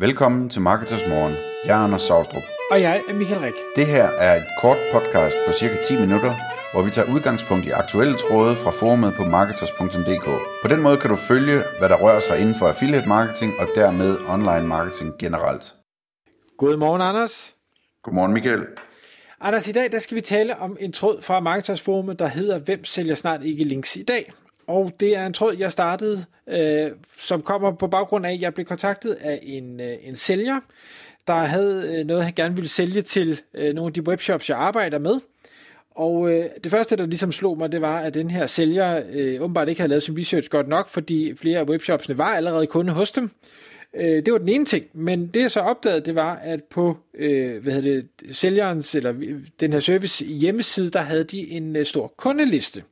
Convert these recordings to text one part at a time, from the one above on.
Velkommen til Marketers Morgen. Jeg er Anders Saustrup. Og jeg er Michael Rik. Det her er et kort podcast på cirka 10 minutter, hvor vi tager udgangspunkt i aktuelle tråde fra forumet på marketers.dk. På den måde kan du følge, hvad der rører sig inden for affiliate marketing og dermed online marketing generelt. Godmorgen, Anders. Godmorgen, Michael. Anders, i dag der skal vi tale om en tråd fra Marketers Forum, der hedder Hvem sælger snart ikke links i dag? Og det er en tråd, jeg startede, øh, som kommer på baggrund af, at jeg blev kontaktet af en, øh, en sælger, der havde øh, noget, han gerne ville sælge til øh, nogle af de webshops, jeg arbejder med. Og øh, det første, der ligesom slog mig, det var, at den her sælger øh, åbenbart ikke havde lavet sin research godt nok, fordi flere af webshopsene var allerede kunde hos dem. Øh, det var den ene ting, men det jeg så opdagede, det var, at på øh, hvad hedder det, sælgerens, eller øh, den her service hjemmeside, der havde de en øh, stor kundeliste.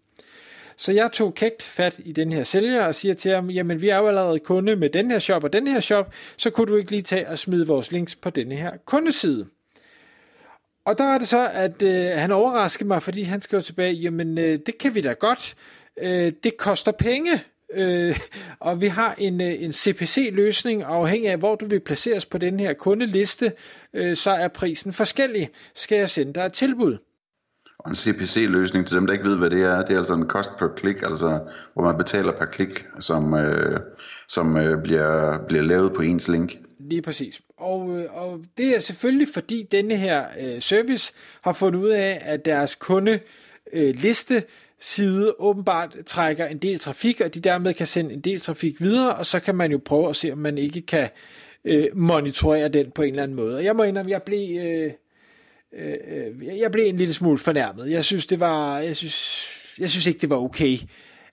Så jeg tog kægt fat i den her sælger og siger til ham, jamen vi er jo allerede kunde med den her shop og den her shop, så kunne du ikke lige tage og smide vores links på denne her kundeside. Og der er det så, at øh, han overraskede mig, fordi han skrev tilbage, jamen øh, det kan vi da godt, øh, det koster penge, øh, og vi har en, øh, en CPC-løsning, afhængig af hvor du vil placeres på den her kundeliste, øh, så er prisen forskellig. Skal jeg sende dig et tilbud? Og en CPC-løsning, til dem, der ikke ved, hvad det er, det er altså en cost per click, altså hvor man betaler per klik, som, øh, som øh, bliver, bliver lavet på ens link. Lige præcis. Og, øh, og det er selvfølgelig, fordi denne her øh, service har fundet ud af, at deres kunde øh, liste side åbenbart trækker en del trafik, og de dermed kan sende en del trafik videre, og så kan man jo prøve at se, om man ikke kan øh, monitorere den på en eller anden måde. Og jeg må indrømme, jeg blev... Øh, Øh, øh, jeg blev en lille smule fornærmet. Jeg synes, det var, jeg synes, jeg synes ikke, det var okay,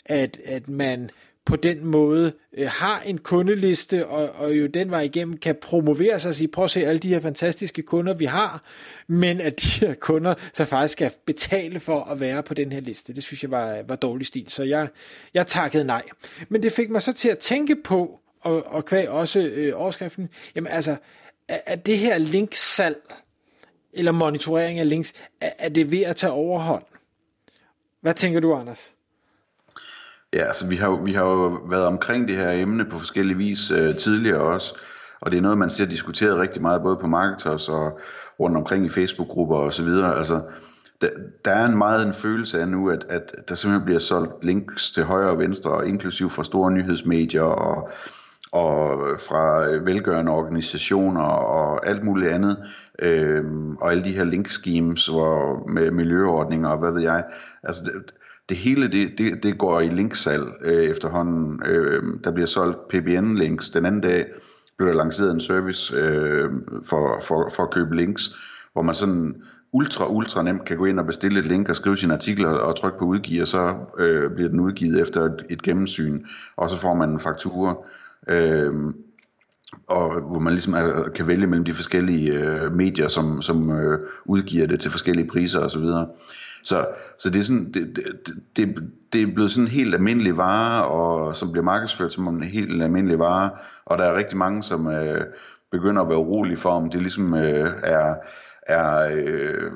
at, at man på den måde øh, har en kundeliste, og, og jo den vej igennem kan promovere sig og sige, prøv at se alle de her fantastiske kunder, vi har, men at de her kunder så faktisk skal betale for at være på den her liste. Det synes jeg var, var dårlig stil, så jeg, jeg takkede nej. Men det fik mig så til at tænke på, og, og kvæg også øh, overskriften, jamen altså, er, er det her linksalg, eller monitorering af links, er, er det ved at tage overhånd? Hvad tænker du, Anders? Ja, altså vi har, vi har jo været omkring det her emne på forskellige vis øh, tidligere også, og det er noget, man ser diskuteret rigtig meget, både på Marketers og rundt omkring i Facebook-grupper og så videre. Altså, der, der er en meget en følelse af nu, at, at der simpelthen bliver solgt links til højre og venstre, og inklusiv fra store nyhedsmedier og, og fra velgørende organisationer og alt muligt andet, øh, og alle de her link schemes hvor, med miljøordninger og hvad ved jeg. Altså, det, det hele det, det, det går i linksalg øh, efterhånden. Øh, der bliver solgt PBN-links. Den anden dag blev der lanceret en service øh, for, for, for at købe links, hvor man sådan ultra, ultra nemt kan gå ind og bestille et link og skrive sin artikel og, og trykke på udgive, og så øh, bliver den udgivet efter et, et gennemsyn, og så får man en faktura. Øh, og hvor man ligesom er, kan vælge mellem de forskellige øh, medier, som, som øh, udgiver det til forskellige priser osv. Så, så, så det er sådan, det, det, det, det er blevet sådan en helt almindelig vare, og som bliver markedsført som en helt almindelig vare, og der er rigtig mange, som øh, begynder at være urolige for, om det ligesom øh, er, er, øh,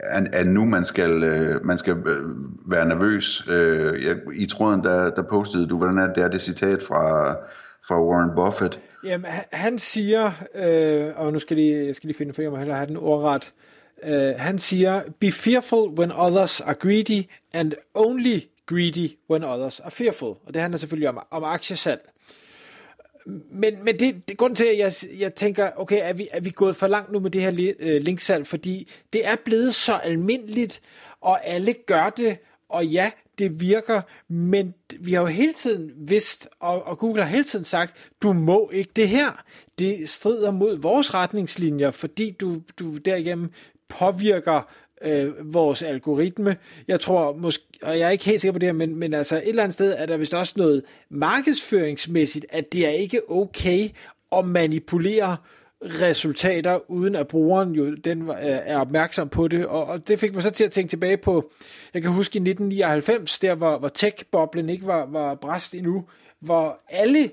er, er nu man skal, øh, man skal øh, være nervøs. Øh, jeg, I tråden, der, der postede du, hvordan er det, er det citat fra, fra Warren Buffett? Jamen, han siger, øh, og nu skal jeg, jeg skal lige finde for, hellere have den ordret, Øh, han siger, be fearful when others are greedy, and only greedy when others are fearful. Og det handler selvfølgelig om, om aktiesalg. Men, men det, det grund til, at jeg, jeg tænker, okay, er vi, er vi gået for langt nu med det her øh, linksalg? Fordi det er blevet så almindeligt, og alle gør det, og ja, det virker, men vi har jo hele tiden vidst, og, og Google har hele tiden sagt, du må ikke det her. Det strider mod vores retningslinjer, fordi du, du derigennem påvirker øh, vores algoritme. Jeg tror måske, og jeg er ikke helt sikker på det her, men, men altså et eller andet sted er der vist også noget markedsføringsmæssigt, at det er ikke okay at manipulere resultater, uden at brugeren jo den øh, er opmærksom på det, og, og det fik mig så til at tænke tilbage på, jeg kan huske i 1999, der hvor, hvor tech-boblen ikke var, var bræst endnu, hvor alle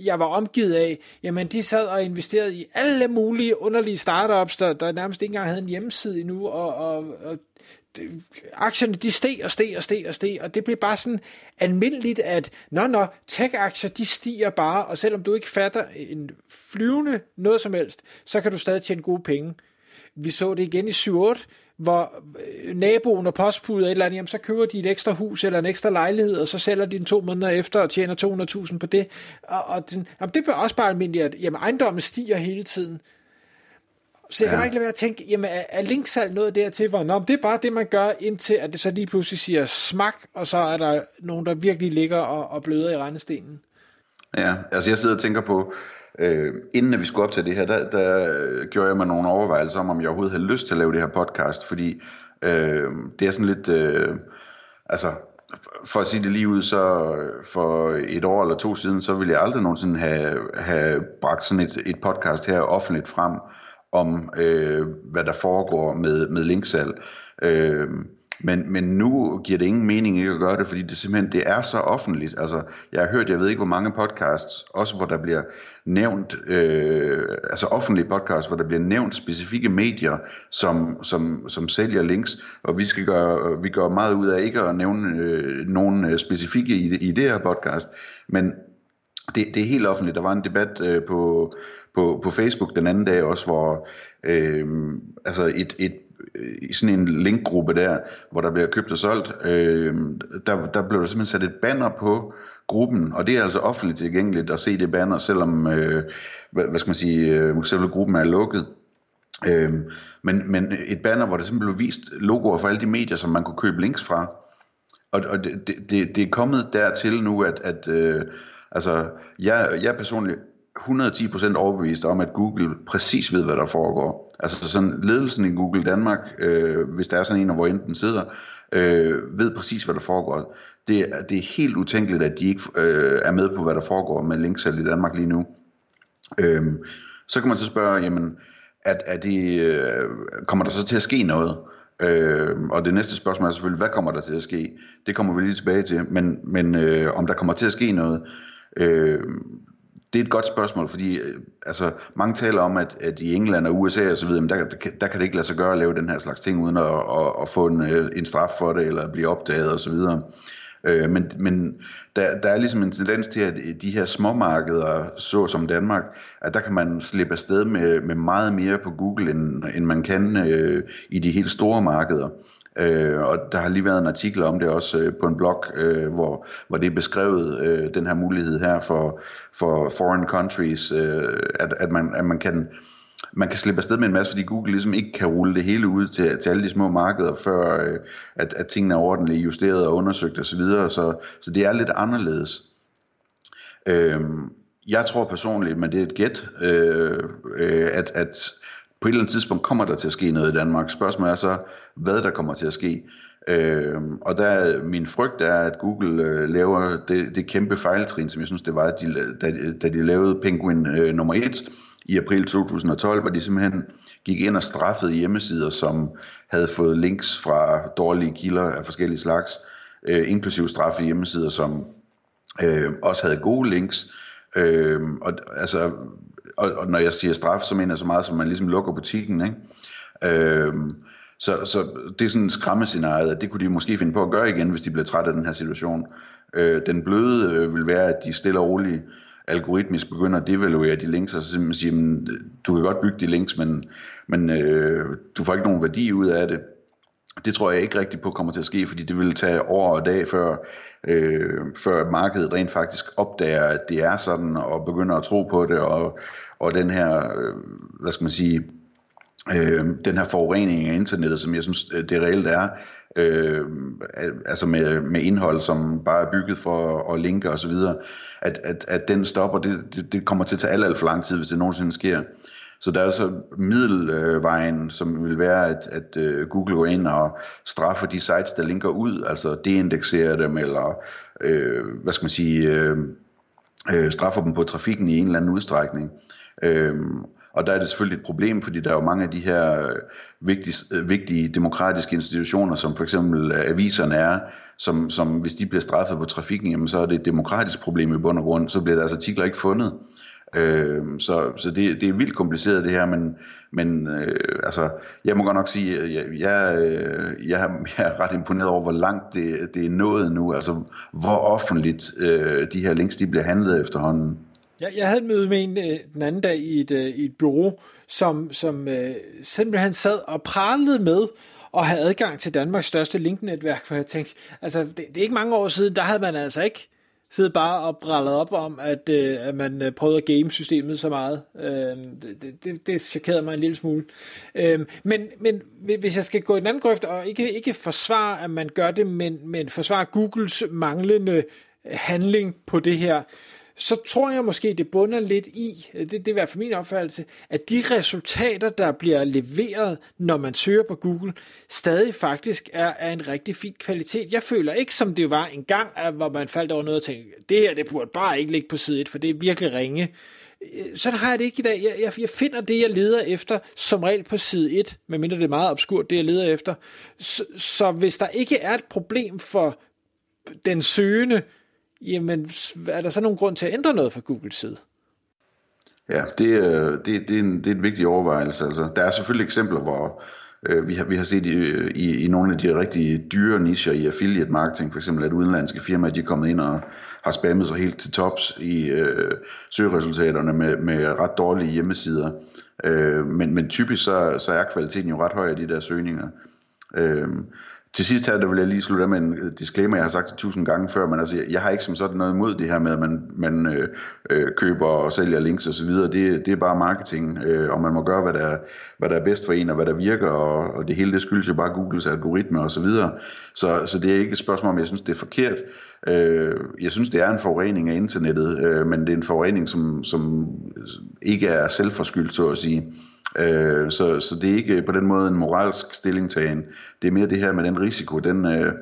jeg var omgivet af, jamen de sad og investerede i alle mulige underlige startups, der, der nærmest ikke engang havde en hjemmeside endnu, og, og, og aktierne de steg og steg og steg og steg, og det blev bare sådan almindeligt, at nå, nå, tech-aktier de stiger bare, og selvom du ikke fatter en flyvende noget som helst, så kan du stadig tjene gode penge. Vi så det igen i 7-8, hvor øh, naboen og postbudet eller andet, jamen, så køber de et ekstra hus eller en ekstra lejlighed, og så sælger de den to måneder efter og tjener 200.000 på det. Og, og den, jamen, det bliver også bare almindeligt, at jamen, ejendommen stiger hele tiden. Så jeg ja. kan ikke lade være at tænke, jamen er, er linksalg noget dertil, hvor nå, det er bare det, man gør, indtil at det så lige pludselig siger smak, og så er der nogen, der virkelig ligger og, og bløder i rendestenen. Ja, altså jeg sidder og tænker på, øh, inden vi skulle op til det her, der, der gjorde jeg mig nogle overvejelser om, om jeg overhovedet havde lyst til at lave det her podcast, fordi øh, det er sådan lidt, øh, altså for at sige det lige ud, så for et år eller to siden, så ville jeg aldrig nogensinde have, have bragt sådan et, et podcast her offentligt frem, om, øh, hvad der foregår med, med linksalg. Øh, men, men nu giver det ingen mening ikke at gøre det, fordi det simpelthen det er så offentligt. Altså, jeg har hørt, jeg ved ikke hvor mange podcasts, også hvor der bliver nævnt, øh, altså offentlige podcasts, hvor der bliver nævnt specifikke medier, som, som, som sælger links, og vi skal gøre, vi gør meget ud af ikke at nævne øh, nogen øh, specifikke i, i det her podcast, men det, det er helt offentligt. Der var en debat øh, på, på, på Facebook den anden dag også, hvor øh, altså et, et øh, i sådan en linkgruppe der, hvor der bliver købt og solgt, øh, der, der blev der simpelthen sat et banner på gruppen, og det er altså offentligt tilgængeligt at se det banner, selvom øh, hvad, hvad skal man sige, øh, selve gruppen er lukket. Øh, men, men et banner, hvor der simpelthen blev vist logoer for alle de medier, som man kunne købe links fra. Og, og det, det, det er kommet dertil nu, at, at øh, altså, jeg, jeg personligt 110% overbevist om, at Google præcis ved, hvad der foregår. Altså sådan ledelsen i Google Danmark, øh, hvis der er sådan en, hvor enten sidder, øh, ved præcis, hvad der foregår. Det, det er helt utænkeligt, at de ikke øh, er med på, hvad der foregår med linksalg i Danmark lige nu. Øh, så kan man så spørge, jamen, at, at de, øh, kommer der så til at ske noget? Øh, og det næste spørgsmål er selvfølgelig, hvad kommer der til at ske? Det kommer vi lige tilbage til, men, men øh, om der kommer til at ske noget, øh, det er et godt spørgsmål, fordi øh, altså, mange taler om, at, at i England og USA og så videre, der, der, der kan det ikke lade sig gøre at lave den her slags ting, uden at, at, at få en, øh, en straf for det, eller blive opdaget og så videre. Øh, men men der, der er ligesom en tendens til, at de her små markeder, så som Danmark, at der kan man slippe afsted med, med meget mere på Google, end, end man kan øh, i de helt store markeder. Øh, og der har lige været en artikel om det også øh, på en blog, øh, hvor, hvor det er beskrevet, øh, den her mulighed her for, for foreign countries, øh, at, at, man, at man kan man kan slippe afsted med en masse, fordi Google ligesom ikke kan rulle det hele ud til, til alle de små markeder, før øh, at, at tingene er ordentligt justeret og undersøgt osv., så, videre, så, så det er lidt anderledes. Øhm, jeg tror personligt, men det er et gæt, øh, øh, at, at på et eller andet tidspunkt kommer der til at ske noget i Danmark. Spørgsmålet er så, hvad der kommer til at ske. Øh, og der min frygt er, at Google øh, laver det, det kæmpe fejltrin, som jeg synes det var, de, da, da de lavede Penguin øh, nummer 1 i april 2012, hvor de simpelthen gik ind og straffede hjemmesider, som havde fået links fra dårlige kilder af forskellige slags, øh, inklusive straffe hjemmesider, som øh, også havde gode links. Øh, og altså og, og når jeg siger straf, så mener jeg så meget, som man ligesom lukker butikken, ikke? Øh, så, så det er sådan en skræmmescenarie, at det kunne de måske finde på at gøre igen, hvis de bliver trætte af den her situation. Øh, den bløde øh, vil være, at de stille og roligt algoritmisk begynder at devaluere de links, og så simpelthen siger, øh, du kan godt bygge de links, men, men øh, du får ikke nogen værdi ud af det. Det tror jeg ikke rigtigt på kommer til at ske, fordi det vil tage år og dag, før, øh, før markedet rent faktisk opdager, at det er sådan, og begynder at tro på det, og, og den her, øh, hvad skal man sige, øh, den her forurening af internettet, som jeg synes, øh, det reelt er, øh, altså med, med indhold, som bare er bygget for at linke osv., at, at, at den stopper, det, det, det kommer til at tage alt, alt for lang tid, hvis det nogensinde sker. Så der er så middelvejen, som vil være, at, at øh, Google går ind og straffer de sites, der linker ud, altså deindekserer dem, eller øh, hvad skal man sige, øh, øh, straffer dem på trafikken i en eller anden udstrækning. Øh, og der er det selvfølgelig et problem, fordi der er jo mange af de her øh, vigtige, øh, vigtige demokratiske institutioner, som for eksempel øh, aviserne er, som, som hvis de bliver straffet på trafikken, jamen, så er det et demokratisk problem i bund og grund, så bliver deres artikler ikke fundet. Øh, så så det, det er vildt kompliceret det her, men, men øh, altså, jeg må godt nok sige, at jeg, jeg, jeg, jeg er ret imponeret over, hvor langt det, det er nået nu, altså hvor offentligt øh, de her links de bliver handlet efterhånden. Jeg, jeg havde et møde med en øh, den anden dag i et, øh, i et bureau, som, som øh, simpelthen sad og pralede med at have adgang til Danmarks største linknetværk, for jeg tænkte, altså det, det er ikke mange år siden, der havde man altså ikke siddet bare og brallet op om, at, øh, at man øh, prøvede at game systemet så meget. Øh, det, det, det chokerede mig en lille smule. Øh, men, men hvis jeg skal gå i den anden grøft, og ikke, ikke forsvare, at man gør det, men, men forsvare Googles manglende handling på det her, så tror jeg måske, det bunder lidt i, øh, det, det er i hvert fald min opfattelse, at de resultater, der bliver leveret, når man søger på Google, stadig faktisk er af en rigtig fin kvalitet. Jeg føler ikke, som det var en gang, hvor man faldt over noget og tænkte, det her, det burde bare ikke ligge på side 1, for det er virkelig ringe. Øh, sådan har jeg det ikke i dag. Jeg, jeg, jeg finder det, jeg leder efter, som regel på side 1, medmindre det er meget obskurt, det jeg leder efter. Så, så hvis der ikke er et problem for den søgende, jamen er der så nogen grund til at ændre noget fra Googles side? Ja, det, øh, det, det, er, en, det er en vigtig overvejelse. Altså, der er selvfølgelig eksempler, hvor øh, vi, har, vi har set i, i, i nogle af de rigtig dyre nicher i affiliate marketing, for eksempel at udenlandske firmaer de er kommet ind og har spammet sig helt til tops i øh, søgeresultaterne med, med ret dårlige hjemmesider. Øh, men, men typisk så, så er kvaliteten jo ret høj af de der søgninger. Øh, til sidst her, der vil jeg lige slutte med en øh, disclaimer, jeg har sagt det tusind gange før, men altså, jeg har ikke som sådan noget imod det her med, at man, man øh, øh, køber og sælger links osv. Det, det er bare marketing, øh, og man må gøre, hvad der, hvad der er bedst for en, og hvad der virker, og, og det hele det skyldes jo bare Googles algoritme osv. Så, videre. så Så det er ikke et spørgsmål om, jeg synes, det er forkert. Øh, jeg synes, det er en forurening af internettet, øh, men det er en forurening, som, som ikke er selvforskyldt, så at sige. Øh, så, så det er ikke på den måde en moralsk stillingtagen. Det er mere det her med den risiko, den, øh,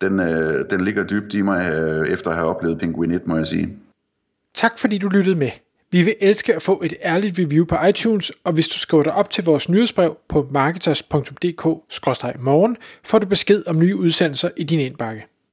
den, øh, den ligger dybt i mig, øh, efter at have oplevet Penguin 1, må jeg sige. Tak fordi du lyttede med. Vi vil elske at få et ærligt review på iTunes, og hvis du skriver dig op til vores nyhedsbrev på marketers.dk-morgen, får du besked om nye udsendelser i din indbakke.